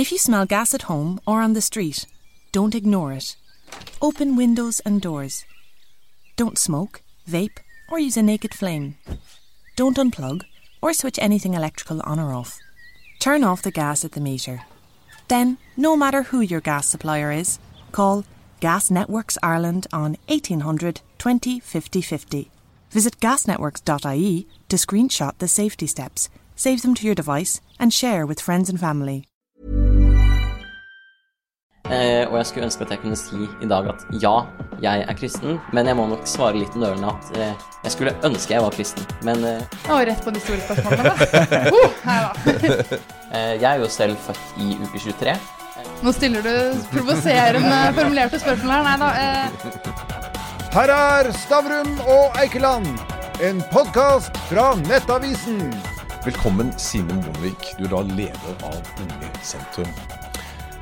If you smell gas at home or on the street, don't ignore it. Open windows and doors. Don't smoke, vape, or use a naked flame. Don't unplug or switch anything electrical on or off. Turn off the gas at the meter. Then, no matter who your gas supplier is, call Gas Networks Ireland on 1800 20 50 50. Visit gasnetworks.ie to screenshot the safety steps, save them to your device, and share with friends and family. Eh, og jeg skulle ønske at jeg kunne si i dag at ja, jeg er kristen, men jeg må nok svare litt nølende at eh, jeg skulle ønske jeg var kristen. Men eh, Å, rett på de store spørsmålene. da. Uh, her da. eh, jeg er jo selv født i uke 23. Nå stiller du provoserende formulerte spørsmål her. Nei da. Eh, Her er Stavrum og Eikeland, en podkast fra Nettavisen. Velkommen, Simen Bondevik. Du er da leder av Unge Sentrum.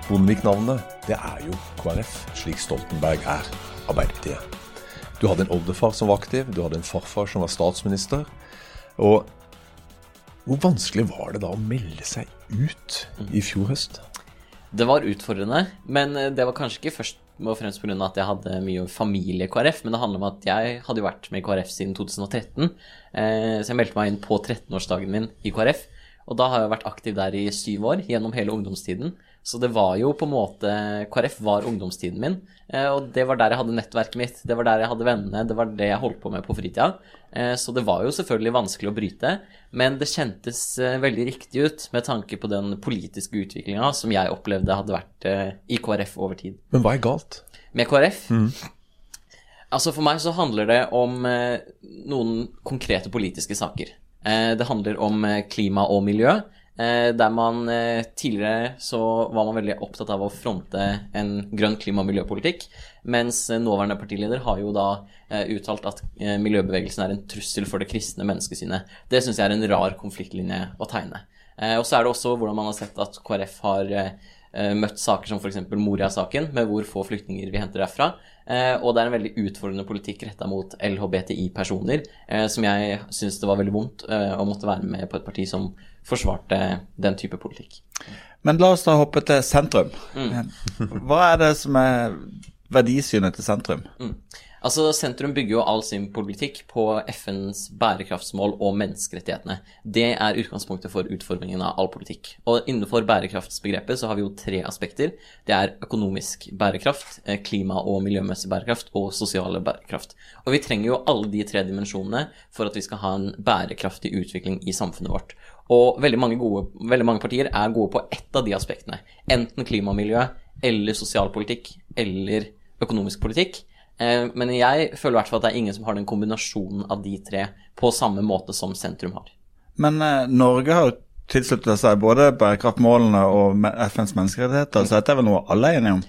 Bondevik-navnet, det er jo KrF, slik Stoltenberg er Arbeiderpartiet. Du hadde en oldefar som var aktiv, du hadde en farfar som var statsminister. Og hvor vanskelig var det da å melde seg ut i fjor høst? Det var utfordrende, men eh, det var kanskje ikke først og fremst pga. at jeg hadde mye familie i KrF, men det handler om at jeg hadde vært med i KrF siden 2013. Eh, så jeg meldte meg inn på 13-årsdagen min i KrF. Og da har jeg vært aktiv der i syv år, gjennom hele ungdomstiden. Så det var jo på en måte KrF var ungdomstiden min, eh, og det var der jeg hadde nettverket mitt. Det var der jeg hadde vennene, det var det jeg holdt på med på fritida. Eh, Så det var jo selvfølgelig vanskelig å bryte, men det kjentes eh, veldig riktig ut med tanke på den politiske utviklinga som jeg opplevde hadde vært i KrF over tid. Men hva er galt? Med KrF? Altså For meg så handler det om noen konkrete politiske saker. Det handler om klima og miljø. Eh, der man eh, tidligere så var man veldig opptatt av å fronte en grønn klima- og miljøpolitikk, mens eh, nåværende partileder har jo da uttalt at miljøbevegelsen er en trussel for det kristne menneskesynet. Det syns jeg er en rar konfliktlinje å tegne. Og så er det også hvordan man har sett at KrF har møtt saker som f.eks. Moria-saken, med hvor få flyktninger vi henter derfra. Eh, og det er en veldig utfordrende politikk retta mot LHBTI-personer, eh, som jeg syns det var veldig vondt eh, å måtte være med på et parti som forsvarte den type politikk. Men la oss da hoppe til sentrum. Hva er det som er verdisynet til sentrum? Altså, Sentrum bygger jo all sin politikk på FNs bærekraftsmål og menneskerettighetene. Det er utgangspunktet for utformingen av all politikk. Og innenfor bærekraftsbegrepet så har vi jo tre aspekter. Det er økonomisk bærekraft, eh, klima- og miljømessig bærekraft og sosiale bærekraft. Og vi trenger jo alle de tre dimensjonene for at vi skal ha en bærekraftig utvikling i samfunnet vårt. Og veldig mange, gode, veldig mange partier er gode på ett av de aspektene. Enten klima og miljø, eller sosialpolitikk, eller økonomisk politikk. Eh, Men jeg føler i hvert fall at det er ingen som har den kombinasjonen av de tre på samme måte som sentrum har. Men eh, Norge har jo tilsluttet seg både bærekraftmålene og FNs menneskerettigheter, så dette er vel noe alle er enige om?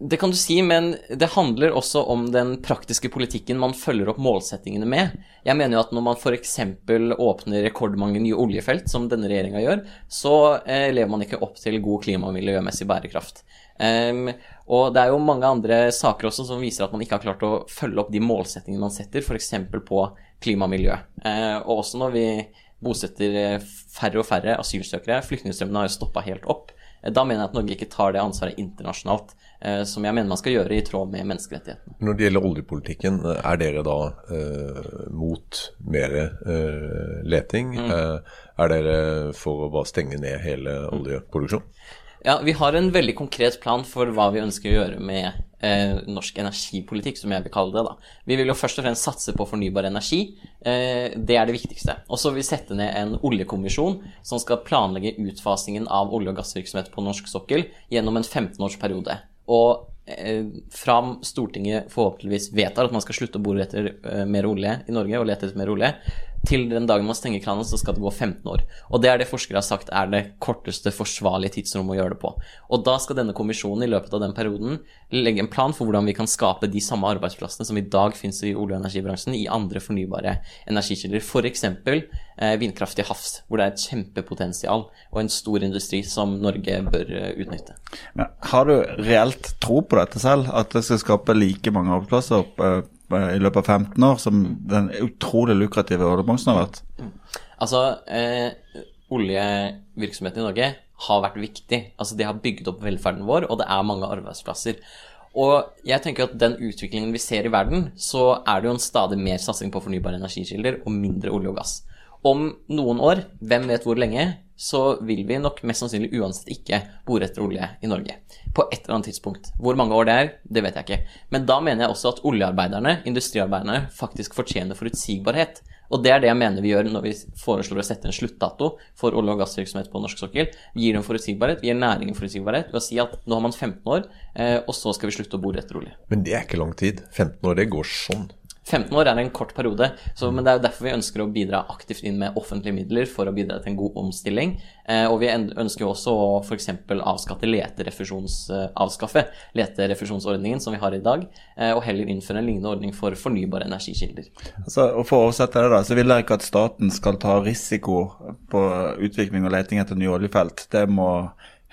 Det kan du si, men det handler også om den praktiske politikken man følger opp målsettingene med. Jeg mener jo at når man f.eks. åpner rekordmange nye oljefelt, som denne regjeringa gjør, så eh, lever man ikke opp til god klima- og miljømessig bærekraft. Em, og det er jo mange andre saker også som viser at man ikke har klart å følge opp de målsettingene man setter, f.eks. på klima og miljø. Uh, og også når vi bosetter eh, færre og færre asylsøkere, flyktningstrømmene har jo stoppa helt opp. Eh, Da mener jeg at Norge ikke tar det ansvaret internasjonalt, eh, som jeg mener man skal gjøre i tråd med menneskerettighetene. Når det gjelder oljepolitikken, er dere da eh, mot mer eh, leting? Eh, er dere for å bare stenge ned hele oljeproduksjonen? Ja, vi har en veldig konkret plan for hva vi ønsker å gjøre med eh, norsk energipolitikk, som jeg vil kalle det. da. Vi vil jo først og fremst satse på fornybar energi. Eh, det er det viktigste. Og så vil vi sette ned en oljekommisjon som skal planlegge utfasingen av olje- og gassvirksomhet på norsk sokkel gjennom en 15-årsperiode. Og eh, fram Stortinget forhåpentligvis vedtar at man skal slutte å bore etter eh, mer olje i Norge og lete etter mer olje, til den dagen man stenger kranen, så skal det gå 15 år. Og det er det forskere har sagt er det korteste forsvarlige tidsrommet å gjøre det på. Og da skal denne kommisjonen i løpet av den perioden legge en plan for hvordan vi kan skape de samme arbeidsplassene som i dag finnes i olje- og energibransjen, i andre fornybare energikilder. F.eks. Eh, vindkraft til havs, hvor det er et kjempepotensial og en stor industri som Norge bør eh, utnytte. Men har du reelt tro på dette selv? At det skal skape like mange arbeidsplasser eh, i løpet av 15 år som den utrolig lukrative oljebransjen har vært? Altså, eh, oljevirksomheten i Norge har vært viktig. Altså de har bygget opp velferden vår, og det er mange arbeidsplasser. Og jeg tenker at den utviklingen vi ser i verden, så er det jo en stadig mer satsing på fornybare energikilder og mindre olje og gass. Om noen år, hvem vet hvor lenge, så vil vi nok mest sannsynlig uansett ikke bore etter olje i Norge. På et eller annet tidspunkt. Hvor mange år det er, det vet jeg ikke. Men da mener jeg også at oljearbeiderne, industriarbeiderne, faktisk fortjener forutsigbarhet. Og det er det jeg mener vi gjør når vi foreslår å sette en sluttdato for olje- og gassvirksomhet på norsk sokkel. Vi gir dem forutsigbarhet, vi gir næringen forutsigbarhet ved å si at nå har man 15 år, eh, og så skal vi slutte å bore etter olje. Men det er ikke lang tid. 15 år, det går sånn. 15 år er en kort periode, så, men det er jo derfor vi ønsker å bidra aktivt inn med offentlige midler for å bidra til en god omstilling. Eh, og vi ønsker jo også å f.eks. avskatte leterefusjons, eh, leterefusjonsordningen som vi har i dag, eh, og heller innføre en lignende ordning for fornybare energikilder. Altså, og For å oversette det, da, så vil jeg ikke at staten skal ta risiko på utvikling og leting etter nye oljefelt. Det må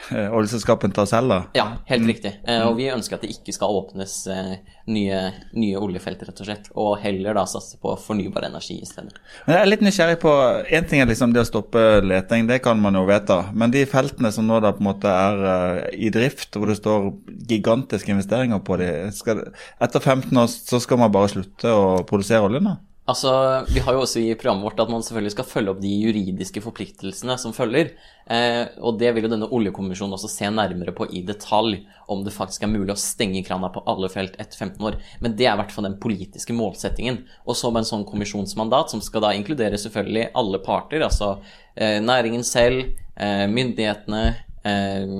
oljeselskapene til selv, da. Ja, helt riktig. Eh, og vi ønsker at det ikke skal åpnes eh, nye, nye oljefelt, rett og slett, og heller da satse på fornybar energi i stedet. Men jeg er litt nysgjerrig på Én ting er liksom det å stoppe leting, det kan man jo vedta. Men de feltene som nå da på en måte er eh, i drift, hvor det står gigantiske investeringer på de, skal, etter 15 år så skal man bare slutte å produsere olje nå? Altså, Vi har jo også i programmet vårt at man selvfølgelig skal følge opp de juridiske forpliktelsene som følger. Eh, og det vil jo denne oljekommisjonen også se nærmere på i detalj, om det faktisk er mulig å stenge krana på alle felt etter 15 år. Men det er i hvert fall den politiske målsettingen. Og så med en sånn kommisjonsmandat, som skal da inkludere selvfølgelig alle parter, altså eh, næringen selv, eh, myndighetene, eh,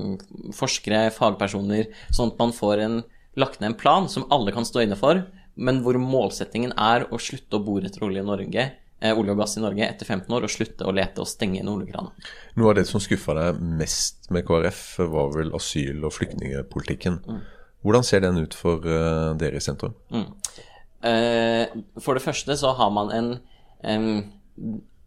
forskere, fagpersoner, sånn at man får en, lagt ned en plan som alle kan stå inne for men hvor målsettingen er å slutte å bore etter olje i Norge, eh, olje og gass i Norge etter 15 år, og slutte å lete og stenge inn oljekrana. Noe av det som skuffa deg mest med KrF, var vel asyl- og flyktningpolitikken. Hvordan ser den ut for eh, dere i sentrum? Eh, for det første så har man en em,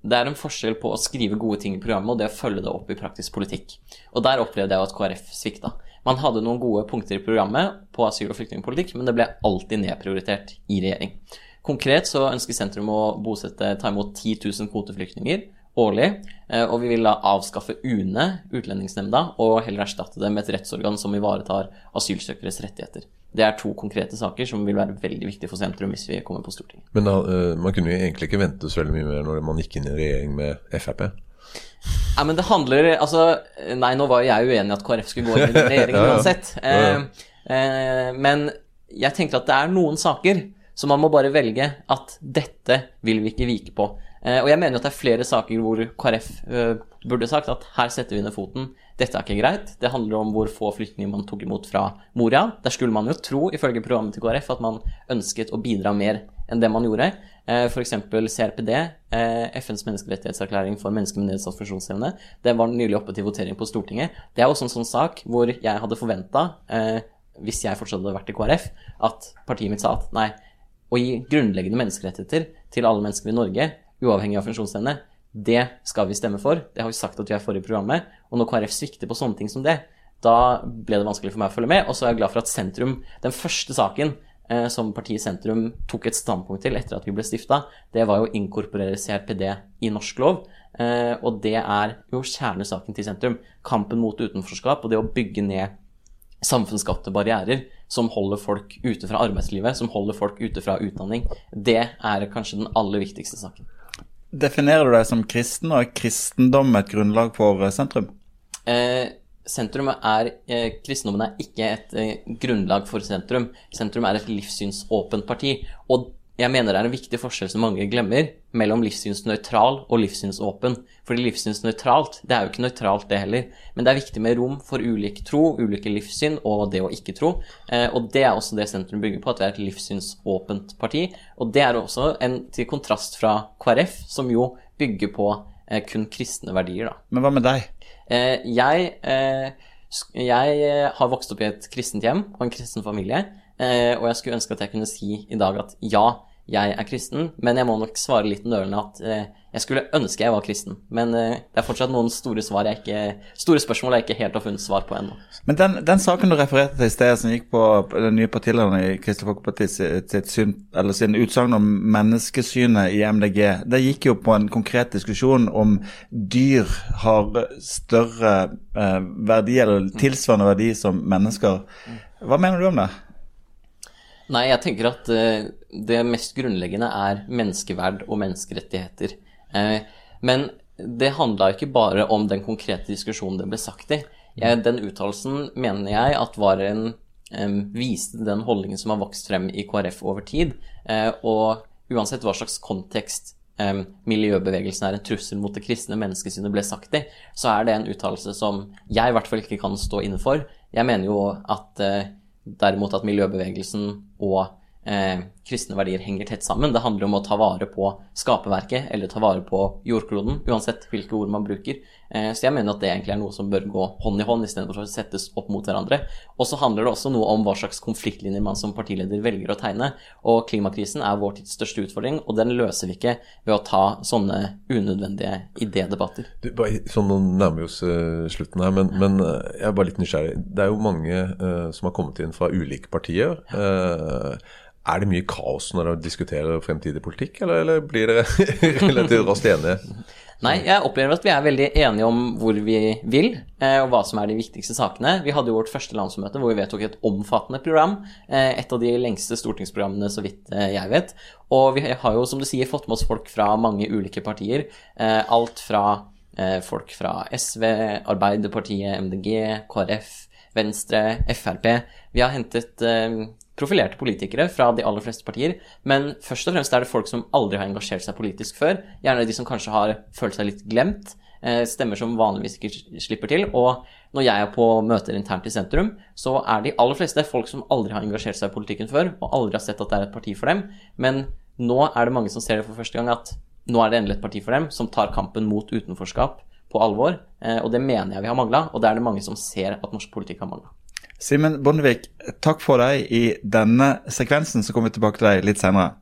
Det er en forskjell på å skrive gode ting i programmet og det å følge det opp i praktisk politikk. Og der opplevde jeg at KrF svikta. Man hadde noen gode punkter i programmet på asyl- og flyktningpolitikk, men det ble alltid nedprioritert i regjering. Konkret så ønsker sentrum å bosette, ta imot 10 000 kvoteflyktninger årlig, eh, og vi vil da avskaffe UNE, Utlendingsnemnda, og heller erstatte det med et rettsorgan som ivaretar asylsøkeres rettigheter. Det er to konkrete saker som vil være veldig viktige for sentrum hvis vi kommer på Stortinget. Men da, eh, man kunne jo egentlig ikke vente så veldig mye mer når man gikk inn i regjering med Frp. Nei, men det handler Altså, nei, nå var jeg uenig i at KrF skulle gå inn i regjeringen Ja, ja. uansett. Eh, eh, men jeg tenker at det er noen saker som man må bare velge at dette vil vi ikke vike på. Eh, og jeg mener at det er flere saker hvor KrF eh, burde sagt at her setter vi ned foten. Dette er ikke greit. Det handler om hvor få flyktninger man tok imot fra Moria. Der skulle man jo tro, ifølge programmet til KrF, at man ønsket å bidra mer enn det man gjorde. Eh, F.eks. CRPD, eh, FNs menneskerettighetserklæring for mennesker med nedsatt funksjonsevne. Det var nylig oppe til votering på Stortinget. Det er også en sånn sak hvor jeg hadde forventa, eh, hvis jeg fortsatt hadde vært i KrF, at partiet mitt sa at nei, å gi grunnleggende menneskerettigheter til alle mennesker i Norge, uavhengig av funksjonsevne, det skal vi stemme for. Det har vi sagt at vi er for i programmet. Og når KrF svikter på sånne ting som det, da ble det vanskelig for meg å følge med. Og så er jeg glad for at Sentrum, den første saken som partiet Sentrum tok et standpunkt til etter at vi ble stifta, det var jo å inkorporere CRPD i norsk lov. Eh, og det er jo kjernesaken til Sentrum. Kampen mot utenforskap og det å bygge ned samfunnsskapte barrierer som holder folk ute fra arbeidslivet, som holder folk ute fra utdanning. Det er kanskje den aller viktigste saken. Definerer du deg som kristen, og er kristendom et grunnlag for eh, sentrum? Eh, sentrum er, eh, Kristendommen er ikke et eh, grunnlag for sentrum. Sentrum er et livssynsåpent parti. Og jeg mener det er en viktig forskjell som mange glemmer, mellom livssynsnøytral og livssynsåpen. Fordi livssynsnøytralt, det er jo ikke nøytralt det heller. Men det er viktig med rom for ulik tro, ulike livssyn og det å ikke tro. Eh, og det er også det sentrum bygger på, at vi er et livssynsåpent parti. Og det er også en til kontrast fra KrF, som jo bygger på eh, kun kristne verdier, da. Men hva med deg? Eh, jeg, eh, jeg eh, har vokst opp i et kristent hjem og en kristen familie, og jeg skulle ønske at jeg kunne si i dag at ja, jeg er kristen, men jeg må nok svare litt nølende at jeg skulle ønske jeg var kristen. Men eh, det er fortsatt noen store, svar jeg ikke, store spørsmål jeg ikke helt har funnet svar på ennå. Men den, den saken du refererte til i sted, som gikk på den nye partilederen i Kristelig Folkeparti sitt, syn, eller sin utsagn om menneskesynet i MDG, det gikk jo på en konkret diskusjon om dyr har større eh, verdi, eller tilsvarende verdi som mennesker. Hva mener du om det? Nei, jeg tenker at eh, det mest grunnleggende er menneskeverd og menneskerettigheter. Eh, men det handla ikke bare om den konkrete diskusjonen det ble sagt i. Den uttalelsen mener jeg at var en viste den holdningen som har vokst frem i KrF over tid. Eh, og uansett hva slags kontekst miljøbevegelsen er en trussel mot det kristne menneskesynet ble sagt i, så er det en uttalelse som jeg i hvert fall ikke kan stå inne for. Jeg mener jo at eh, derimot at miljøbevegelsen og eh, kristne verdier henger tett sammen. Det handler om å ta vare på skaperverket eller ta vare på jordkloden, uansett hvilke ord man bruker. Eh, så jeg mener at det egentlig er noe som bør gå hånd i hånd istedenfor å settes opp mot hverandre. Og så handler det også noe om hva slags konfliktlinjer man som partileder velger å tegne. Og klimakrisen er vår tids største utfordring, og den løser vi ikke ved å ta sånne unødvendige idédebatter. Du, bare, sånn, Nå nærmer vi oss eh, slutten her, men, men eh, jeg er bare litt nysgjerrig. Det er jo mange uh, som har kommet inn fra ulike partier. Eh, er det mye kaos når dere diskuterer fremtidig politikk, eller, eller blir dere relativt raskt enige? Nei, jeg opplever at vi er veldig enige om hvor vi vil, eh, og hva som er de viktigste sakene. Vi hadde jo vårt første landsmøte hvor vi vedtok et omfattende program. eh, Et av de lengste stortingsprogrammene, så vidt eh, jeg vet. Og vi har jo, som du sier, fått med oss folk fra mange ulike partier. Alt fra folk fra SV, Arbeiderpartiet, MDG, KrF, Venstre, Frp. Vi har hentet profilerte politikere fra de aller fleste partier, men først og fremst er det folk som aldri har engasjert seg politisk før. Gjerne de som kanskje har følt seg litt glemt. eh, Stemmer som vanligvis ikke slipper til. Og når jeg er på møter internt i sentrum, så er de aller fleste folk som aldri har engasjert seg i politikken før, og aldri har sett at det er et parti for dem. Men nå er det mange som ser det for første gang, at nå er det endelig et parti for dem, som tar kampen mot utenforskap på alvor. eh, Og det mener jeg vi har mangla, og det er det mange som ser at norsk politikk har mangla. Simen Bondevik, takk for deg i denne sekvensen, så kommer vi tilbake til deg litt senere.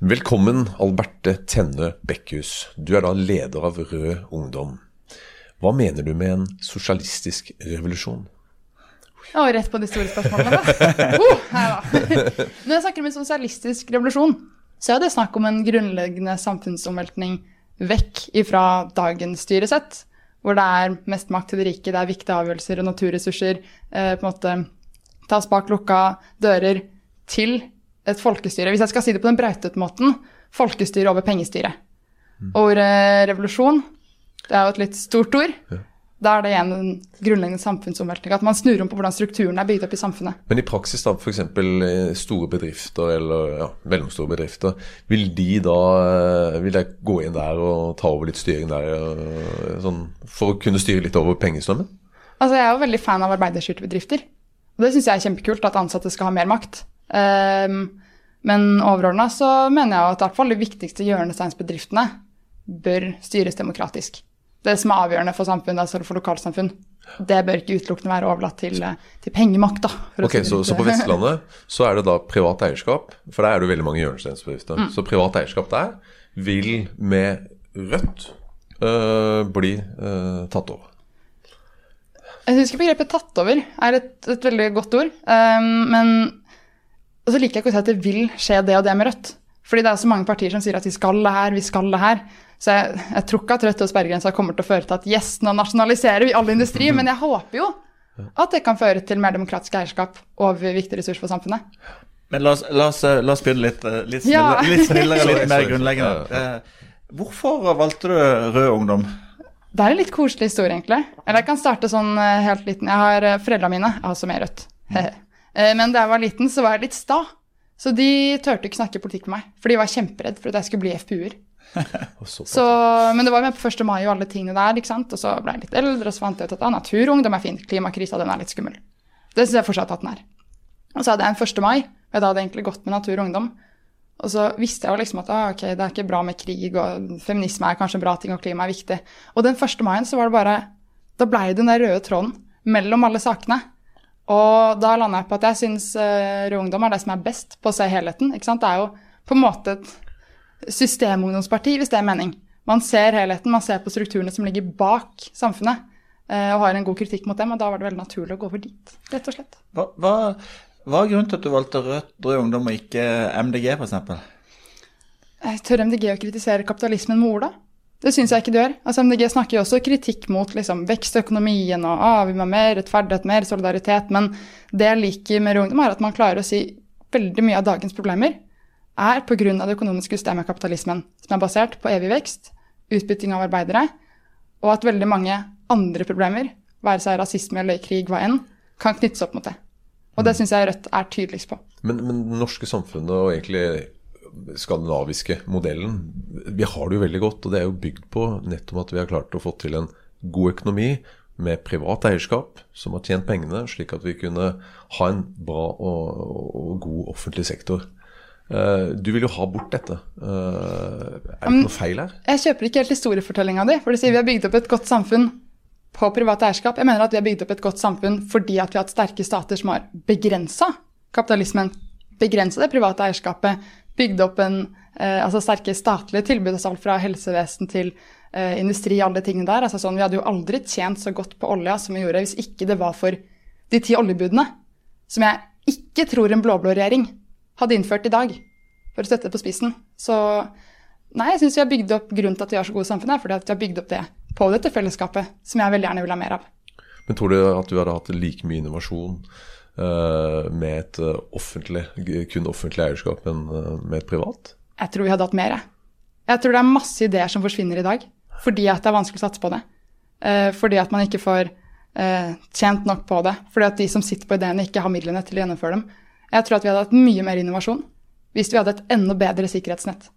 Velkommen, Alberte Tenne Bekkhus. Du er da leder av Rød Ungdom. Hva mener du med en sosialistisk revolusjon? Og rett på de store spørsmålene, da. Uh. Når jeg snakker om en sosialistisk revolusjon, så er det snakk om en grunnleggende samfunnsomveltning vekk ifra dagens styresett, hvor det er mest makt til de rike, det er viktige avgjørelser og naturressurser eh, på en måte tas bak lukka dører til et folkestyre. Hvis jeg skal si det på den brautete måten, folkestyre over pengestyre. Og ordet revolusjon, det er jo et litt stort ord. Da er det igjen en grunnleggende samfunnsomveltning. At man snur om på hvordan strukturen er bygd opp i samfunnet. Men i praksis, da, f.eks. store bedrifter eller ja, mellomstore bedrifter, vil de da eh, vil de gå inn der og ta over litt styring der, eh, sånn, for å kunne styre litt over pengestrømmen? Altså, jeg er jo veldig fan av arbeiderstyrte bedrifter. Og det syns jeg er kjempekult, at ansatte skal ha mer makt. Um, men overordna så mener jeg at i hvert fall de viktigste hjørnesteinsbedriftene bør styres demokratisk. Det som er avgjørende for samfunn, altså for lokalsamfunn, det bør ikke utelukkende være overlatt til, til pengemakt. da. Ok, si så, så på Vestlandet så er det da privat eierskap, for der er det veldig mange hjørnesteinsbedrifter. Mm. Så privat eierskap der vil med Rødt øh, bli øh, tatt over. Jeg husker begrepet 'tatt over' er et, et veldig godt ord. Um, men og så liker jeg ikke å si at det vil skje det og det med Rødt. Fordi det er så mange partier som sier at vi skal det her, vi skal det her. Så jeg, jeg tror ikke at Rødt og sperregrensa kommer til å føre til at yes, nå nasjonaliserer vi all industri, men jeg håper jo at det kan føre til mer demokratisk eierskap over viktig ressurs for samfunnet. Men la oss, la oss, eh, la oss begynne litt, eh, litt, snillere, litt, snillere, litt mer grunnleggende. Eh, Hvorfor valgte du Rød Ungdom? Det er en litt koselig historie, egentlig. Eller jeg kan starte sånn helt liten. Jeg har foreldrene foreldra mine, jeg har også med Rødt. Eh, Men da jeg var liten, så var jeg litt sta. Så de turte ikke snakke politikk med meg, for de var kjemperedd for at jeg skulle bli FPU-er. Så- men det var med på 1. mai og alle tingene der, ikke sant. Og så ble jeg litt eldre, og så fant jeg ut at ah, naturungdom er fin, Klimakrisa, den er litt skummel. Det syns jeg fortsatt at den er. Og så hadde jeg en 1. mai, og da hadde jeg egentlig gått med natur og ungdom. Og så visste jeg jo liksom at ah, ok, det er ikke bra med krig, og feminisme er kanskje en bra ting, og klima er viktig. Og den 1. maien så var det bare Da blei det den der røde tråden mellom alle sakene. Og da landa jeg på at jeg syns uh, Rød Ungdom er det som er best på å se helheten. Det er jo på en måte et systemungdomsparti, hvis det er mening. Man ser helheten, man ser på strukturene som ligger bak samfunnet, uh, og har en god kritikk mot dem, og da var det veldig naturlig å gå over dit, rett og slett. Hva, hva, hva er grunnen til at du valgte Rødt, Rød Ungdom og ikke MDG, f.eks.? Tør MDG å kritisere kapitalismen med orda? Det syns jeg ikke du gjør. Altså, MDG snakker jo også kritikk mot liksom, vekstøkonomien og ah, vi må ha mer rettferdighet, mer solidaritet. Men det jeg liker med Rød Ungdom, er at man klarer å si veldig mye av dagens problemer er pga. det økonomiske systemet kapitalismen, som er basert på evig vekst, utbytting av arbeidere, og at veldig mange andre problemer, være seg rasisme eller krig, hva enn, kan knyttes opp mot det. Og det syns jeg Rødt er tydeligst på. Men, men det norske samfunnet og egentlig skandinaviske modellen. Vi har det jo veldig godt, og det er jo bygd på nettopp at vi har klart å få til en god økonomi med privat eierskap som har tjent pengene, slik at vi kunne ha en bra og, og god offentlig sektor. Uh, du vil jo ha bort dette. Uh, er det noe feil her? Jeg kjøper ikke helt historiefortellinga di. For du sier vi har bygd opp et godt samfunn på privat eierskap. Jeg mener at vi har bygd opp et godt samfunn fordi at vi har hatt sterke stater som har begrensa kapitalismen. Begrensa det private eierskapet bygd opp en, eh, altså sterke statlige tilbud, altså alt fra helsevesen til eh, industri, alle tingene der. Altså sånn, vi hadde jo aldri tjent så godt på olja som vi gjorde hvis ikke det var for de ti oljebudene, som jeg ikke tror en blå-blå regjering hadde innført i dag, for å sette det på spissen. Så nei, jeg syns vi har bygd opp grunnen til at vi har så gode samfunn, er fordi at vi har bygd opp det på dette fellesskapet, som jeg veldig gjerne vil ha mer av. Men tror du at du hadde hatt like mye innovasjon med et eh, offentlig, kun offentlig eierskap enn eh, med et privat? Jeg tror vi hadde hatt mer. Jeg tror det er masse ideer som forsvinner i dag fordi at det er vanskelig å satse på det. Fordi at man ikke får tjent nok på det. Fordi at de som sitter på ideene, ikke har midlene til å gjennomføre dem. Jeg tror at vi hadde hatt mye mer innovasjon hvis vi hadde et enda bedre sikkerhetsnett.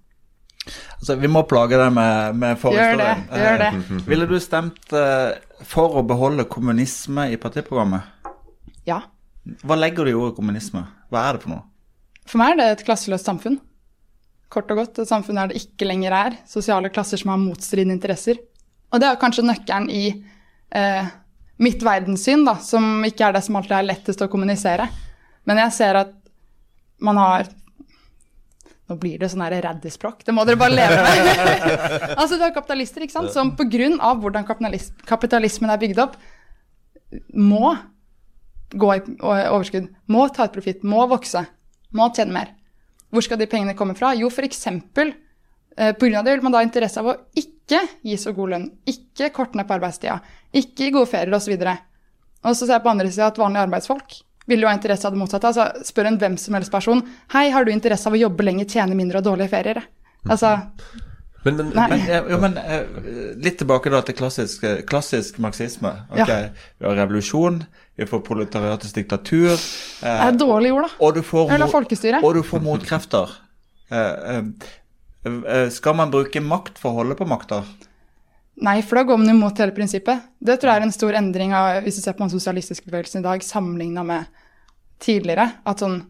Altså, Vi må plage deg med, med forhistorien. Gjør det. gjør det. Ville du stemt for å beholde kommunisme i partiprogrammet? Ja. Hva legger du i ordet kommunisme? Hva er det for noe? For meg er det et klasseløst samfunn. Kort og godt et samfunn der det ikke lenger er sosiale klasser som har motstridende interesser. Og det er kanskje nøkkelen i eh, mitt verdenssyn, da, som ikke er det som alltid er lettest å kommunisere. Men jeg ser at man har Nå blir det sånn raddispråk. Det må dere bare leve med. altså, du har kapitalister ikke sant, som pga. hvordan kapitalismen er bygd opp, må gå i overskudd, må ta ut profitt, må vokse, må tjene mer. Hvor skal de pengene komme fra? Jo, f.eks. Eh, pga. det vil man da ha interesse av å ikke gi så god lønn, ikke korte ned på arbeidstida, ikke gi gode ferier osv. Og så ser jeg på andre sida at vanlige arbeidsfolk vil jo ha interesse av det motsatte. Altså, spør en hvem som helst person hei, har du interesse av å jobbe lenger, tjene mindre og dårlige ferier. Altså, men, men, men, jo, men, eh, litt tilbake da til klassisk, klassisk marxisme. Okay. Ja. Vi har revolusjon, vi får proletariatets diktatur. Eh, det er dårlig ord, da. Og du får, Eller folkestyre. Og du får motkrefter. Eh, eh, eh, skal man bruke makt for å holde på makta? Nei, for da går man imot hele prinsippet. Det tror jeg er en stor endring av, hvis du ser på den sosialistiske bevegelsen i dag, sammenligna med tidligere. At sånn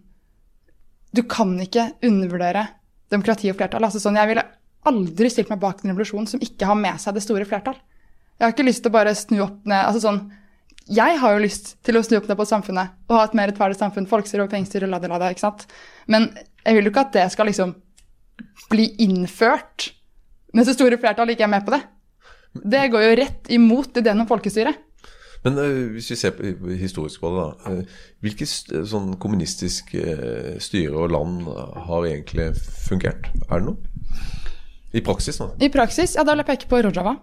Du kan ikke undervurdere demokrati og flertall. Altså sånn, jeg ville aldri stilt meg bak en revolusjon som ikke har med seg det store flertall. Jeg har ikke lyst til å bare snu opp ned altså sånn, Jeg har jo lyst til å snu opp ned på samfunnet og ha et mer rettferdig samfunn. Folkestyre og pengestyre, la det, la det, ikke sant. Men jeg vil jo ikke at det skal liksom bli innført Men så store flertallet ikke er med på det. Det går jo rett imot ideen om folkestyre. Men hvis vi ser historisk på det, da. Hvilke sånn kommunistiske styre og land har egentlig fungert? Er det noe? I praksis, da? I praksis, ja, da vil jeg peke på Rojava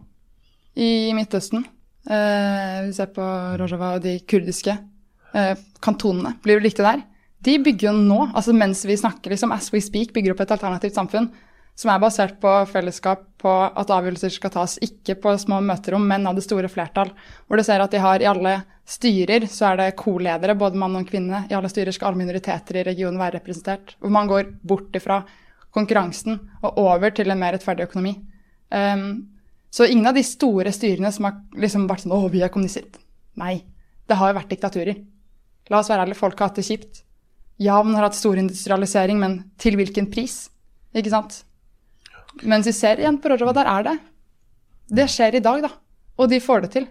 i Midtøsten. Eh, vi ser på Rojava og de kurdiske eh, kantonene, blir du riktig der. De bygger jo nå, altså mens vi snakker, liksom as we speak, bygger opp et alternativt samfunn som er basert på fellesskap, på at avgjørelser skal tas ikke på små møterom, men av det store flertall. Hvor du ser at de har i alle styrer så er det co-ledere, både mann og kvinne. I alle styrer skal alle minoriteter i regionen være representert. Hvor man går bort ifra konkurransen og over til en mer rettferdig økonomi. Um, så ingen av de store styrene som har liksom vært sånn 'Å, vi er kommunister'. Nei. Det har jo vært diktaturer. La oss være ærlige, folk har hatt det kjipt. Ja, man har hatt stor industrialisering, men til hvilken pris? Ikke sant? Mens vi ser igjen på Rojava, der er det. Det skjer i dag, da. Og de får det til.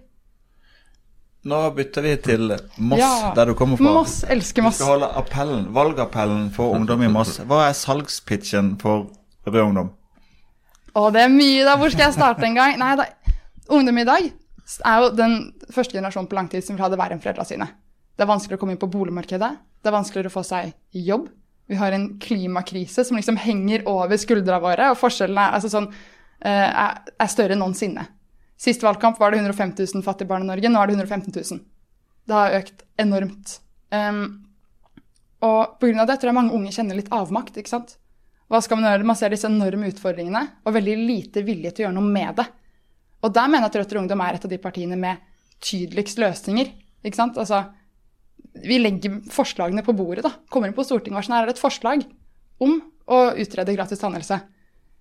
Nå bytter vi til Moss, Ja. der du kommer fra. Moss, elsker Vi Du skal holde appellen, valgappellen for ungdom i Moss. Hva er salgspitchen for Rød Ungdom? Å, det er mye, da. Hvor skal jeg starte en gang? Nei, da. Ungdom i dag er jo den første generasjonen på lang tid som vil ha det verre enn foreldrene sine. Det er vanskeligere å komme inn på boligmarkedet. Det er vanskeligere å få seg jobb. Vi har en klimakrise som liksom henger over skuldra våre, og forskjellene altså sånn, eh, er, større enn noensinne. Sist valgkamp var det 150 000 fattige barn i Norge, nå er det 115 000. Det har økt enormt. Um, og pga. det tror jeg mange unge kjenner litt avmakt. ikke sant? Hva skal man gjøre? Man ser disse enorme utfordringene og veldig lite vilje til å gjøre noe med det. Og der mener jeg at Rødt og Ungdom er et av de partiene med tydeligst løsninger. ikke sant? Altså, vi legger forslagene på bordet, da. Kommer inn på Stortinget og sånn, her er et forslag om å utrede gratis tannhelse.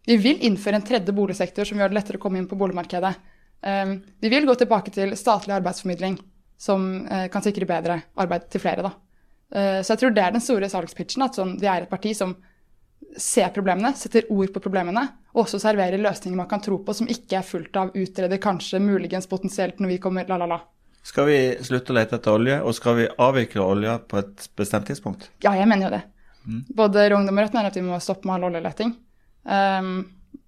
Vi vil innføre en tredje boligsektor som gjør det lettere å komme inn på boligmarkedet. Um, vi vil gå tilbake til statlig arbeidsformidling, som eh, kan sikre bedre arbeid til flere. da. Eh, så jeg tror det er den store salgspitchen. At sånn, vi er et parti som ser problemene, setter ord på problemene, og også serverer løsninger man kan tro på, som ikke er fullt av utrede, kanskje, muligens, potensielt, når vi kommer, la, la, la. Skal vi slutte å lete etter olje, og skal vi avvikle olja på et bestemt tidspunkt? Ja, jeg mener jo det. Både Rød og Rødt mener at vi må stoppe med all oljeleting. Um,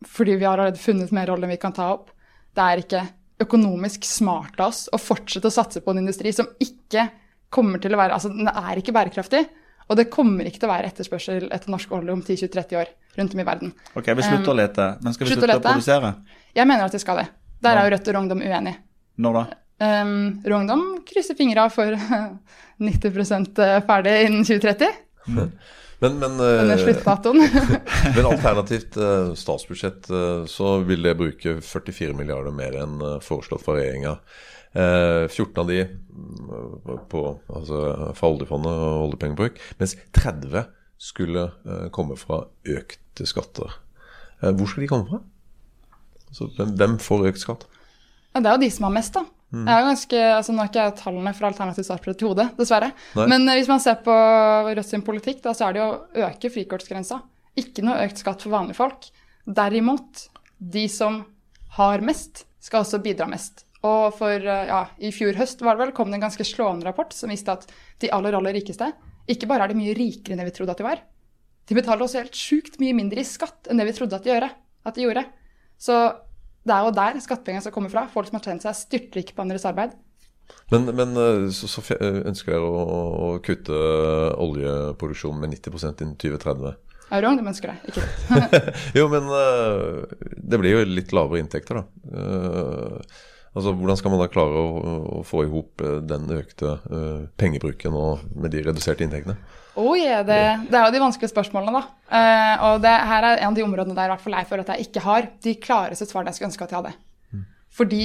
fordi vi har allerede funnet mer olje enn vi kan ta opp. Det er ikke økonomisk smart av oss å fortsette å satse på en industri som ikke kommer til å være Altså, den er ikke bærekraftig. Og det kommer ikke til å være etterspørsel etter norsk olje om 10-20-30 år rundt om i verden. Ok, vi slutter å lete, men skal vi slutte å å produsere? Jeg mener at vi skal det. Der er jo Rødt og Rungdom uenig. Når da? Um, Rungdom krysser fingra for 90% ferdig innen 2030. Men, men, Denne eh, men alternativt eh, statsbudsjett eh, så vil det bruke 44 milliarder mer enn eh, foreslått fra regjeringa. Eh, 14 av de mm, på, altså, fra oljefondet og oljepengebruk, mens 30 skulle eh, komme fra økte skatter. Eh, hvor skal de komme fra? Altså, hvem, hvem får økt skatt? Ja, det er jo de som har mest, da. Jeg er ganske, altså Nå har ikke jeg tallene fra alternativt statsbudsjett i hodet, dessverre. Nei. Men eh, hvis man ser på Rødt sin politikk, da, så er det å øke frikortsgrensa. Ikke noe økt skatt for vanlige folk. Derimot, de som har mest, skal også bidra mest. Og for, eh, ja, i fjor høst var det vel, kom det en ganske slående rapport som viste at de aller, aller rikeste ikke bare er de mye rikere enn det vi trodde at de var, de betaler også helt sjukt mye mindre i skatt enn det vi trodde at de, gjøre, at de gjorde. Så det er jo der skattepengene skal komme fra. Folk som har tjent seg styrtrike på andres arbeid. Men, men eh, så, så eh, ønsker dere å, å kutte oljeproduksjonen med 90% innen 2030. Jeg er wrong, de ønsker det. Ikke. Jo, men det blir jo litt lavere inntekter, da. Altså, Hvordan skal man da klare å, å få i hop eh, den økte uh, pengebruken og med de reduserte inntektene? Oh, yeah, det, det er jo de vanskelige spørsmålene, da. Uh, og det her er en av de områdene der i hvert fall jeg føler at jeg ikke har de klareste svarene jeg skulle ønske at jeg hadde. Fordi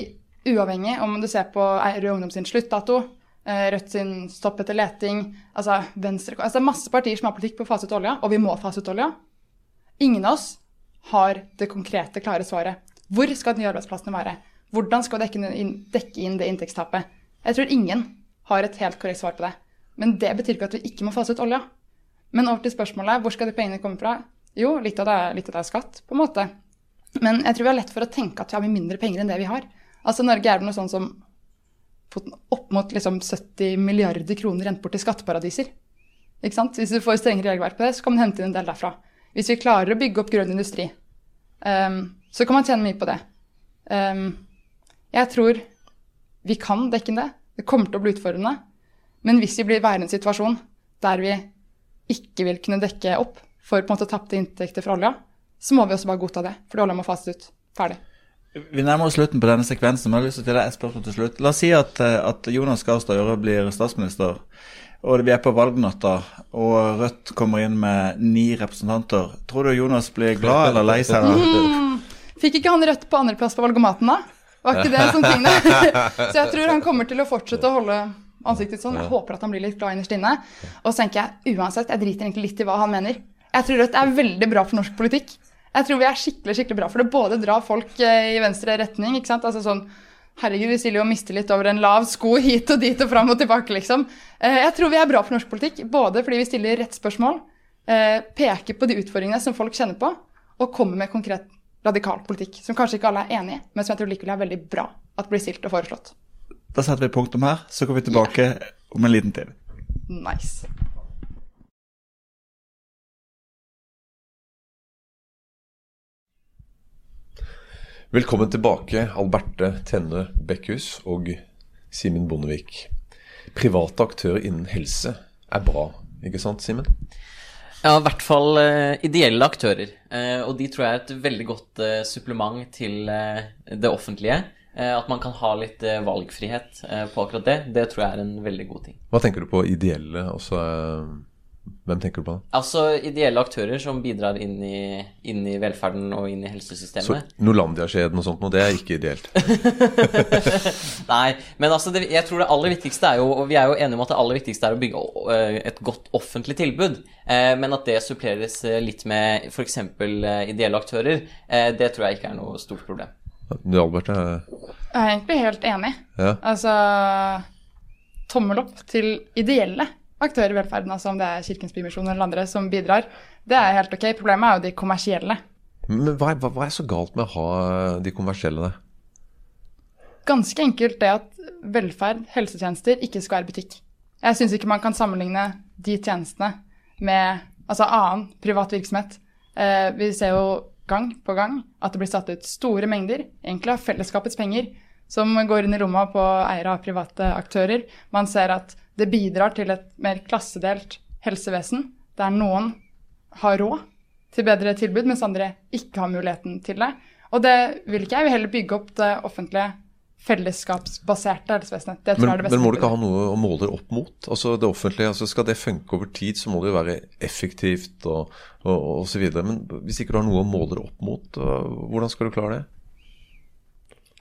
uavhengig om du ser på Rød Ungdom sin sluttdato, Rødt sin stopp etter leting, altså Venstre altså Det er masse partier som har politikk på å fase ut olja, og vi må fase ut olja. Ingen av oss har det konkrete, klare svaret. Hvor skal de nye arbeidsplassene være? Hvordan skal dekke dekke inn det inntektstapet? Jeg tror ingen har et helt korrekt svar på det. Men det betyr ikke at vi ikke må fase ut olja. Men over til spørsmålet hvor skal de pengene komme fra? Jo, litt av det, litt av det er skatt, på en måte. Men jeg tror vi har lett for å tenke at vi har mye mindre penger enn det vi har. Altså Norge er vel noe sånn som opp mot liksom 70 milliarder kroner rent bort til skatteparadiser. Ikke sant? Hvis du får strengere regelverk på det, så kan man hente inn en del derfra. Hvis vi klarer å bygge opp grønn industri, um, så kan man tjene mye på det. Ehm, jeg tror vi kan dekke det. Det kommer til å bli utfordrende. Men hvis vi blir værende i en situasjon der vi ikke vil kunne dekke opp for på en måte tapte inntekter fra olja, så må vi også bare godta det, fordi olja må fases ut. Ferdig. Vi nærmer oss slutten på denne sekvensen, men jeg har lyst til å stille et spørsmål til slutt. La oss si at, eh, at Jonas Gahr Støre blir statsminister, og vi er på valgnatta, og Rødt kommer inn med ni representanter. Tror du Jonas blir glad eller lei seg? Mm. Fikk ikke han rødt på andreplass på valgomaten, da? Var ikke det en sånn ting, da? Så jeg tror han kommer til å fortsette å holde ansiktet sånn. Jeg håper at han blir litt glad innerst inne. Og så tenker jeg uansett, jeg driter egentlig litt i hva han mener. Jeg tror Rødt er veldig bra for norsk politikk. Jeg tror vi er skikkelig skikkelig bra for det. Både drar folk eh, i venstre retning, ikke sant. Altså sånn Herregud, vi stiller jo mistillit over en lav sko hit og dit og fram og tilbake, liksom. Eh, Jeg tror vi er bra for norsk politikk, både fordi vi stiller rett spørsmål, eh, peker på de utfordringene som folk kjenner på, og kommer med konkret radikal politikk, som kanskje ikke alle er enig i, men som jeg tror likevel er veldig bra at blir stilt og foreslått. Da setter vi punktum her, så går vi tilbake om en liten tid. Nice. Velkommen tilbake, Alberte Tenne Bekkhus og Simen Bondevik. Private aktører innen helse er bra, ikke sant, Simen? Ja, i hvert fall eh, ideelle aktører. Eh, og de tror jeg er et veldig godt eh, supplement til det offentlige. At man kan ha litt valgfrihet på akkurat det, det tror jeg er en veldig god ting. Hva tenker du på ideelle? Altså, eh, hvem tenker du på da? Altså ideelle aktører som bidrar inn i, inn i velferden og inn i Så helsesystemet. Norlandia-skjeden og sånt noe, det er ikke ideelt. Nei, men altså det, jeg tror det aller viktigste er jo Og vi er jo enige om at det aller viktigste er å bygge eh, et godt offentlig tilbud. Eh, men at det suppleres eh, litt med f.eks. ideelle aktører, eh, det tror jeg ikke er noe stort problem. Du, Albert, er, Jeg er egentlig helt enig. ja. Altså Tommel opp til ideelle aktører i velferden, altså om det er Kirkens Bymisjon eller andre som bidrar. Det er helt ok. Problemet er jo de kommersielle. Men hva hva, hva er så galt med å ha de kommersielle? Ganske enkelt det at velferd, helsetjenester, ikke skal være butikk. Jeg syns ikke man kan sammenligne de tjenestene med altså annen privat virksomhet. Eh, vi ser jo gang på gang at det blir satt ut store mengder, egentlig av fellesskapets penger, som går inn i lomma på eiere av private aktører. Man ser at det bidrar til et mer klassedelt helsevesen, der noen har råd til bedre tilbud, mens andre ikke har muligheten til det. Og det vil ikke jeg. Jeg vil heller bygge opp det offentlige fellesskapsbaserte helsevesenet. Det tror Men, jeg er det beste. men må du ikke ha noe å måle det opp mot? Altså det offentlige, altså Skal det funke over tid, så må det jo være effektivt og, videre. Men hvis ikke du har noe å måle det opp mot, hvordan skal du klare det?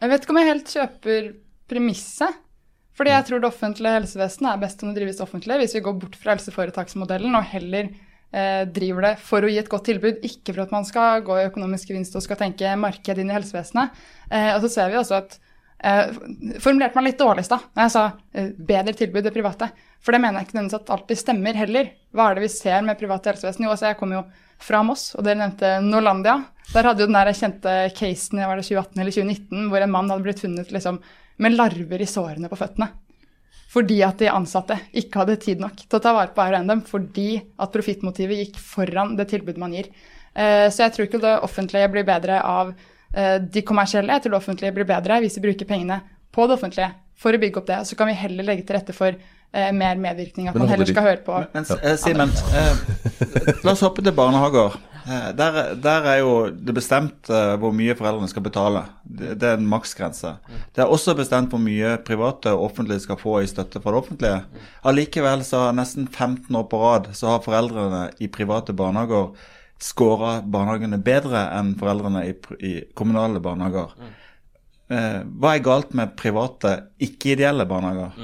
Jeg vet ikke om jeg helt kjøper premisset. Fordi jeg tror det offentlige helsevesenet er best om det drives offentlig, hvis vi går bort fra helseforetaksmodellen og heller eh, driver det for å gi et godt tilbud, ikke for at man skal gå i økonomisk gevinst og skal tenke marked inn i helsevesenet. Eh, og så ser vi også at eh, Formulerte meg litt dårlig i stad når jeg sa eh, bedre tilbud det private. For det mener jeg ikke nødvendigvis at alltid stemmer heller. Hva er det vi ser med private helsevesen? Jo, altså jeg kommer jo fra Moss, og dere nevnte Norlandia. Der hadde jo den der kjente casen i var det 2018 eller 2019 hvor en mann hadde blitt funnet liksom, med larver i sårene på føttene. Fordi at de ansatte ikke hadde tid nok til å ta vare på hver og en dem, fordi at profittmotivet gikk foran det tilbudet man gir. Eh, Så jeg tror ikke det offentlige blir bedre av eh, de kommersielle. Jeg tror det offentlige blir bedre hvis vi bruker pengene på det offentlige for å bygge opp det. Så kan vi heller legge til rette for eh, mer medvirkning, at man heller skal høre på Men men Simen, eh, la oss hoppe til barnehager. Eh, der, der er jo det bestemt eh, hvor mye foreldrene skal betale. Det, det er en maksgrense. Det er også bestemt hvor mye private og offentlige skal få i støtte fra det offentlige. Allikevel så har nesten 15 år på rad så har foreldrene i private barnehager skåra barnehagene bedre enn foreldrene i, i kommunale barnehager. Eh, hva er galt med private, ikke-ideelle barnehager?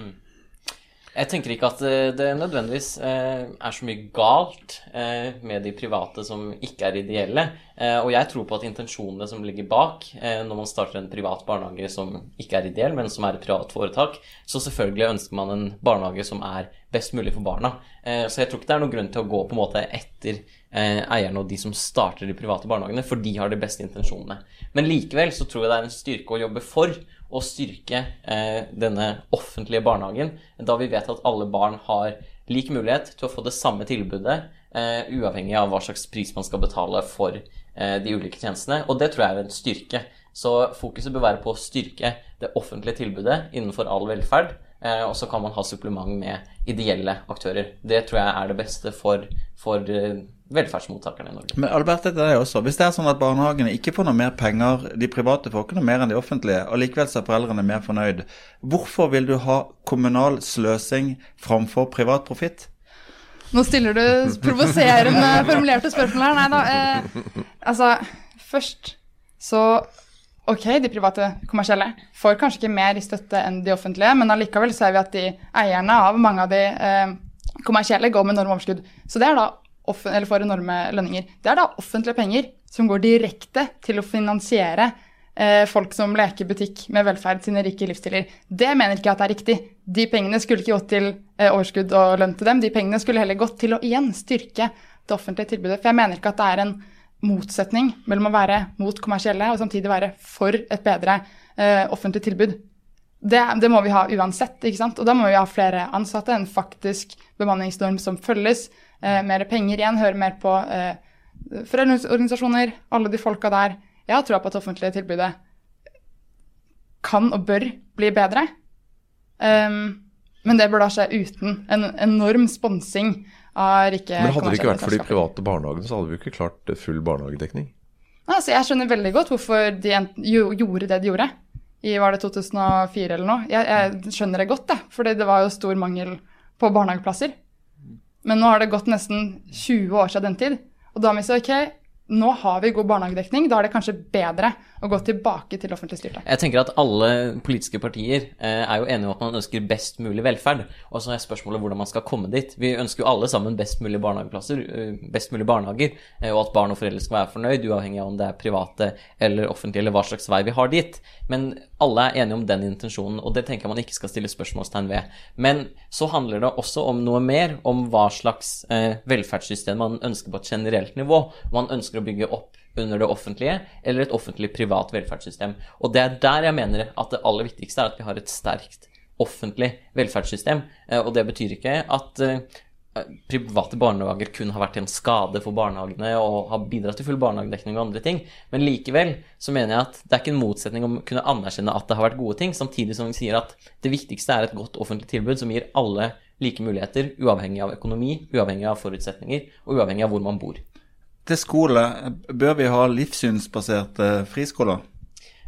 Jeg tenker ikke at eh, det nødvendigvis eh, er så mye galt eh, med de private som ikke er ideelle. Og jeg tror på at intensjonene som ligger bak når man starter en privat barnehage som ikke er ideell, men som er et privat foretak, så selvfølgelig ønsker man en barnehage som er best mulig for barna. Så jeg tror ikke det er noen grunn til å gå på en måte etter eierne og de som starter de private barnehagene, for de har de beste intensjonene. Men likevel så tror jeg det er en styrke å jobbe for å styrke eh, denne offentlige barnehagen, da vi vet at alle barn har lik mulighet til å få det samme tilbudet, eh, uavhengig av hva slags pris man skal betale for eh, de ulike tjenestene. Og det tror jeg er en styrke. Så fokuset bør være på å styrke det offentlige tilbudet innenfor all velferd. Og så kan man ha supplement med ideelle aktører. Det tror jeg er det beste for, for velferdsmottakerne i Norge. Men Albert, det er det også. Hvis det er sånn at barnehagene ikke får noe mer penger, de private får ikke noe mer enn de offentlige, og likevel så er foreldrene mer fornøyd, hvorfor vil du ha kommunal sløsing framfor privat profitt? Nå stiller du provoserende formulerte spørsmål her. Nei da. Eh, altså, først så Ok, de private kommersielle får kanskje ikke mer i støtte enn de offentlige, men allikevel ser vi at de eierne av mange av de eh, kommersielle går med enorme overskudd. Så det er da eller får enorme lønninger. Det er da offentlige penger som går direkte til å finansiere eh, folk som leker butikk med velferd sine rike livsstiler. Det mener ikke jeg at er riktig. De pengene skulle ikke gått til eh, overskudd og lønn til dem. De pengene skulle heller gått til å igjen styrke det offentlige tilbudet. For jeg mener ikke at det er en motsetning mellom å være mot kommersielle og samtidig være for et bedre eh, offentlig tilbud. det, det må vi ha uansett, ikke sant. Og da må vi ha flere ansatte, en faktisk bemanningsnorm som følges, mer penger igjen, høre mer på eh, foreldreorganisasjoner, alle de folka der. Jeg har troa på at det offentlige tilbudet kan og bør bli bedre. Um, men det bør da skje uten en enorm sponsing av rike Men hadde det ikke vært for de private barnehagene, så hadde vi jo ikke klart full barnehagedekning. Altså, jeg skjønner veldig godt hvorfor de gjorde det de gjorde. I var det 2004 eller noe. Jeg, jeg skjønner det godt, det, Fordi det var jo stor mangel på barnehageplasser. Men nå har det gått nesten 20 år siden den tid. Og da må vi si ok, nå har vi god barnehagedekning. Da er det kanskje bedre å gå tilbake til offentlig styrte. Jeg tenker at alle politiske partier eh, er jo enige om at man ønsker best mulig velferd. Og så er spørsmålet hvordan man skal komme dit. Vi ønsker jo alle sammen best mulig barnehageplasser, eh, best mulig barnehager, eh, og at barn og foreldre skal være fornøyd, uavhengig av om det er private eller offentlige, eller hva slags vei vi har dit. Men alle er enige om den intensjonen, og det tenker jeg man ikke skal stille spørsmålstegn ved. Men så handler det også om noe mer, om hva slags velferdssystem man ønsker på et generelt nivå. Man ønsker å bygge opp under det offentlige, eller et offentlig-privat velferdssystem. Og det er der jeg mener at det aller viktigste er at vi har et sterkt offentlig velferdssystem. Eh, Og det betyr ikke at eh, private barnehager kun har vært til en skade for barnehagene og har bidratt til full barnehagedekning og andre ting. Men likevel så mener jeg at det er ikke en motsetning om å kunne anerkjenne at det har vært gode ting, samtidig som vi sier at det viktigste er et godt offentlig tilbud som gir alle like muligheter, uavhengig av økonomi, uavhengig av forutsetninger og uavhengig av hvor man bor. Til skole, bør vi ha livssynsbaserte friskoler?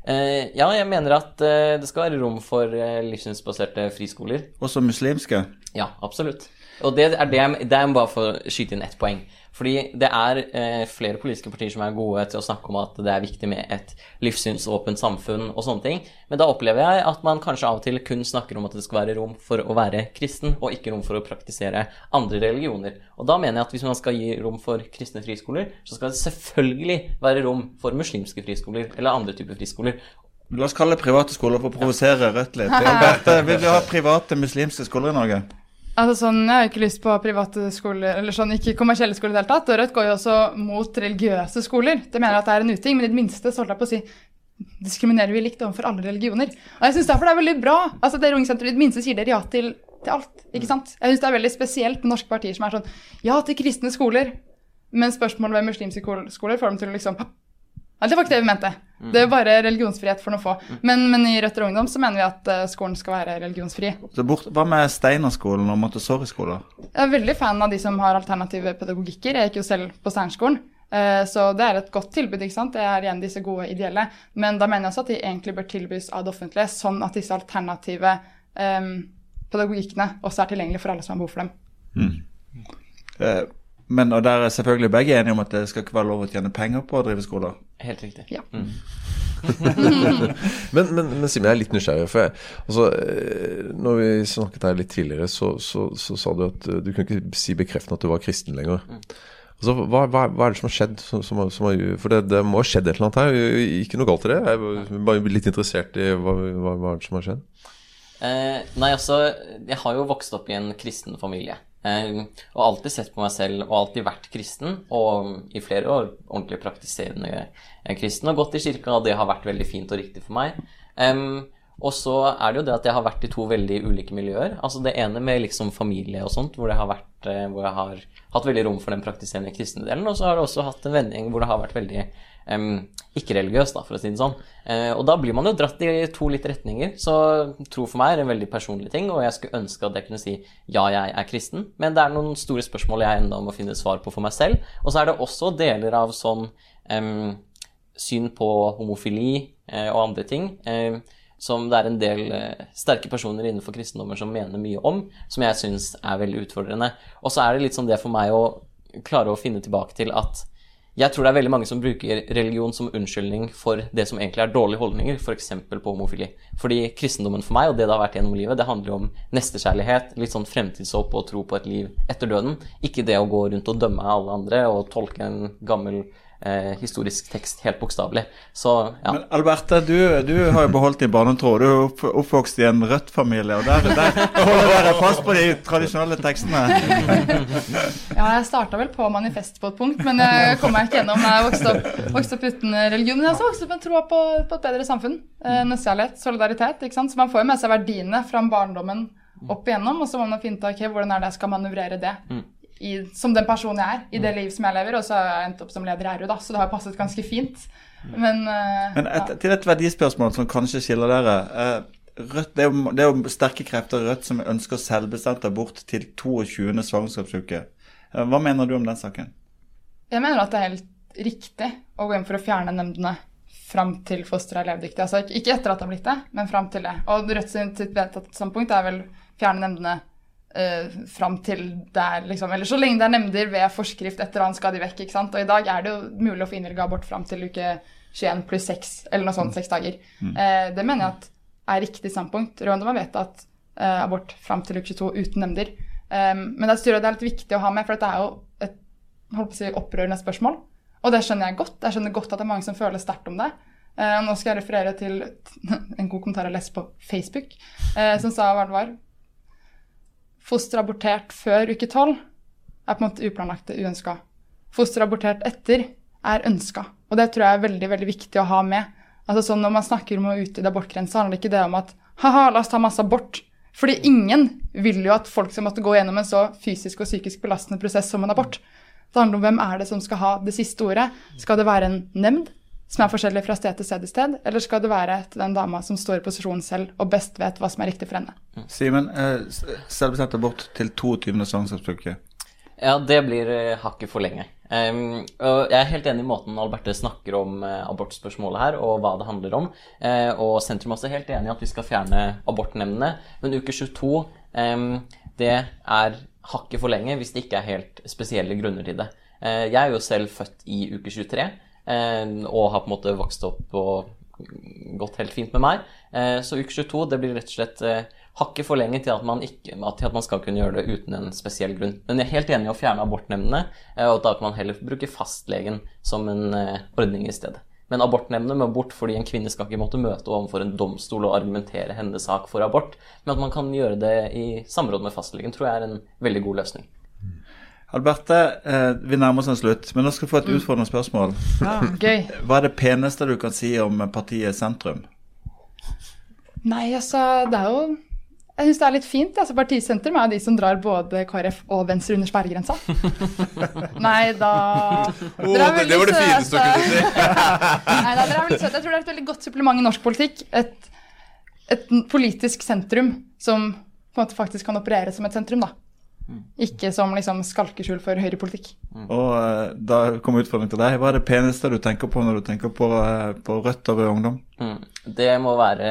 Eh, ja, jeg mener at eh, det skal være rom for eh, livssynsbaserte friskoler. Også muslimske? Ja, absolutt. Og det er, det, jeg- det er bare for å skyte inn ett poeng. Fordi det er eh, flere politiske partier som er gode til å snakke om at det er viktig med et livssynsåpent samfunn og sånne ting. Men da opplever jeg at man kanskje av og til kun snakker om at det skal være rom for å være kristen, og ikke rom for å praktisere andre religioner. Og da mener jeg at hvis man skal gi rom for kristne friskoler, så skal det selvfølgelig være rom for muslimske friskoler eller andre typer friskoler. La oss kalle private skoler for å provosere Rødt litt. Alberte, vil vi ha private muslimske skoler i Norge? Altså sånn, Jeg har ikke lyst på private skoler, eller sånn, ikke kommersielle skoler i det hele tatt. Og Rødt går jo også mot religiøse skoler. Det mener at det er en uting, men i det minste så holdt jeg på å si diskriminerer vi likt overfor alle religioner. Og jeg synes derfor det er veldig bra. altså Dere Ungesenteret i det minste sier dere ja til, til alt. ikke sant? Jeg synes det er veldig spesielt med norske partier som er sånn ja til kristne skoler, men spørsmålet ved muslimske skoler får dem til å liksom Nei, det var ikke det vi mente. Det er bare religionsfrihet for noen få. Men, men i Rødt og Ungdom så mener vi at eh, skolen skal være religionsfri. Så bort, hva med Steinerskolen og Montessori-skoler? Jeg er veldig fan av de som har alternative pedagogikker. Jeg gikk jo selv på Steinerskolen. eh, Så det er et godt tilbud. ikke sant? Det er igjen disse gode ideelle. Men da mener jeg også at de egentlig bør tilbys av det offentlige, sånn at disse alternative um, pedagogikkene også er tilgjengelige for alle som har behov for dem. Eh, Men og der er selvfølgelig begge enige om at det skal ikke være lov å tjene penger på å drive skoler. Helt riktig. Ja. Men, men, men Simen, jeg er litt nysgjerrig. For jeg, altså, eh, når vi snakket her litt tidligere, så, så, så sa du at eh, du kunne ikke si bekreftende at du var kristen lenger. Altså, hva, hva, hva er det som har skjedd? Som, som, som har, for det, det må ha skjedd et eller annet her. Ikke noe galt i det. Jeg er bare litt interessert i hva, hva, hva er det som har skjedd. Eh, nei, altså, jeg har jo vokst opp i en kristen familie. Eh, og alltid sett på meg selv og alltid vært kristen, og i flere år ordentlig praktiserende eh, kristen, og gått i kirka, og det har vært veldig fint og riktig for meg. Um, og så er det jo det at jeg har vært i to veldig ulike miljøer. Altså det ene med liksom familie og sånt, hvor, har vært, eh, hvor jeg har hatt veldig rom for den praktiserende kristne delen, og så har det også hatt en vending hvor det har vært veldig em, ikke-religiøs, for å si det sånn. Uh, og da blir man jo dratt i to litt retninger. Så tro for meg er en veldig personlig ting, og jeg skulle ønske at jeg kunne si ja, jeg er kristen, men det er noen store spørsmål jeg ennå må finne svar på for meg selv. Og så er det også deler av sånn um, syn på homofili uh, og andre ting. Uh, som det er en del sterke personer innenfor kristendommer som mener mye om, som jeg syns er veldig utfordrende. Og så er det litt sånn det for meg å klare å finne tilbake til at jeg tror det er veldig mange som bruker religion som unnskyldning for det som egentlig er dårlige holdninger, f.eks. på homofili. Fordi kristendommen for meg, og det det har vært gjennom livet, det handler jo om nestekjærlighet, litt sånn fremtidshåp og tro på et liv etter døden. Ikke det å gå rundt og dømme alle andre og tolke en gammel eh, historisk tekst helt bokstavelig. Så ja. Men Alberte, du, du har jo beholdt din barnetro. Du er opp, oppvokst i en Rødt-familie, og der, der holder dere fast på de tradisjonelle tekstene. Ja, jeg starta vel på manifest på et punkt, men jeg kom meg ikke gjennom. Jeg vokste opp, vokste opp uten religion. Men jeg har også vokst opp med troa på, på et bedre samfunn. Eh, Nøstkjærlighet, solidaritet. ikke sant? Så man får jo med seg verdiene fra barndommen opp igjennom, og så må man finne ut okay, hvordan er det jeg skal manøvrere det. I, som den personen jeg er, i det liv som jeg lever. Og så har jeg endt opp som leder i RU, da, så det har passet ganske fint. Men, uh, Men et, ja. til et verdispørsmål som kanskje skiller dere. Eh, Rødt, det, er jo, det er jo sterke krefter i Rødt som ønsker selvbestemt abort til 22. svangerskapsuke. Eh, Hva mener du om den saken? Jeg mener at det er helt riktig å gå inn for å fjerne nemndene fram til fosteret er levedyktig. Altså ikke- etter at det har blitt det, men fram til det. Og Rødt sitt vedtatte standpunkt er vel fjerne nemndene uh, fram til det er liksom Eller så lenge det er nemnder ved forskrift et eller annet skal de vekk. ikke sant? Og i dag er det jo mulig å få innvilga abort fram til uke 21 pluss 6, eller noe sånt, seks dager. Uh, det mener jeg at er riktig standpunkt. Rwanda har vedtatt uh, abort fram til uke 22 uten nemnder. Um, men det er, det er litt viktig å ha med, for dette er jo et holdt på å si, opprørende spørsmål. Og det skjønner jeg godt. Jeg skjønner godt at det er mange som føler sterkt om det. Uh, nå skal jeg referere til en god kommentar jeg leste på Facebook, uh, som sa hva det var. Foster abortert før uke tolv er på en måte uplanlagte uønska. Foster abortert etter er ønska. Og det tror jeg er veldig veldig viktig å ha med. Altså sånn Når man snakker om å utvide abortgrensa, handler ikke det om at ha-ha, la oss ta masse abort. Fordi ingen vil jo at folk skal måtte gå gjennom en så fysisk og psykisk belastende prosess som en abort. Det handler om hvem er det som skal ha det siste ordet. Skal det være en nemnd som er forskjellig fra sted til sted, til sted eller skal det være til den dama som står i posisjonen selv og best vet hva som er riktig for henne? Simen, eh, selvbestemt abort til 22. svangerskapsuke. Ja, det blir eh, hakket for lenge. Um, og jeg er helt enig i måten Alberte snakker om uh, abortspørsmålet her, og hva det handler om. Uh, og sentrum er også helt enig i at vi skal fjerne abortnemndene. Men uke 22, um, det er hakket for lenge hvis det ikke er helt spesielle grunner til det. Uh, jeg er jo selv født i uke 23, eh, og har på en måte vokst opp og gått helt fint med meg. Eh, Så uke 22 det blir rett og slett eh, hakket for lenge til at, ikke, til at man skal kunne gjøre det uten en spesiell grunn. Men jeg er helt enig i å fjerne abortnemndene, eh, og da kan man heller bruke fastlegen som en eh, ordning i stedet. Men abortnemndene må bort fordi en kvinne skal ikke måtte møte overfor en domstol og argumentere hennes sak for abort, men at man kan gjøre det i samråd med fastlegen, tror jeg er en veldig god løsning. Alberte, eh, vi nærmer oss en slutt, men nå skal du få et utfordrende spørsmål. Gøy. Hva er det peneste du kan si om partiet Sentrum? Nei, altså, det er jo Jeg syns det er litt fint. Altså, Partisentrum er jo de som drar både KrF og Venstre under sperregrensa. Nei da er det- det var det fineste du kunne si. Nei da, dere er veldig søte. Jeg tror det er et veldig godt supplement i norsk politikk. Et, et politisk sentrum som på en måte faktisk kan operere som et sentrum, da. Ikke som liksom skalkeskjul for høyrepolitikk. Og eh, da kom utfordringen til deg. Hva er det peneste du tenker på når du tenker på, eh, på Rødt og Rød Ungdom? Mm. Det må være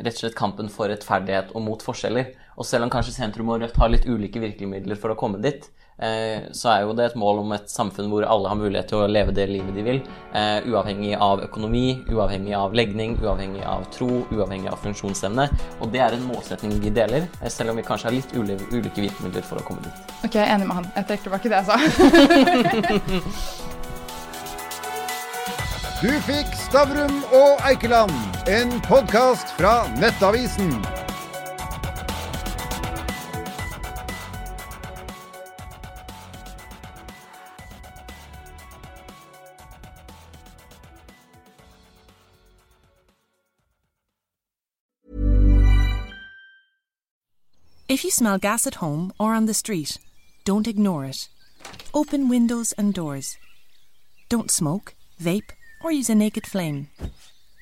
rett og slett kampen for rettferdighet og mot forskjeller. Og selv om kanskje sentrum og Rødt har litt ulike virkemidler for å komme dit, eh, så er jo det et mål om et samfunn hvor alle har mulighet til å leve det livet de vil, eh, uavhengig av økonomi, uavhengig av legning, uavhengig av tro, uavhengig av funksjonsevne. Og det er en målsetning vi deler, eh, selv om vi kanskje har litt uli- ulike virkemidler for å komme dit. Ok, jeg er enig med han. Jeg trekker tilbake det jeg sa. Du fikk Stavrum og Eikeland, en podkast fra Nettavisen. If you smell gas at home or on the street, don't ignore it. Open windows and doors. Don't smoke, vape, or use a naked flame.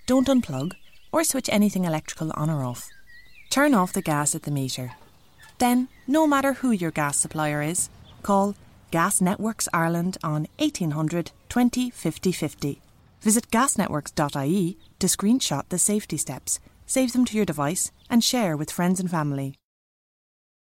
Don't unplug or switch anything electrical on or off. Turn off the gas at the meter. Then, no matter who your gas supplier is, call Gas Networks Ireland on 1800 20 50 50. Visit gasnetworks.ie to screenshot the safety steps, save them to your device, and share with friends and family.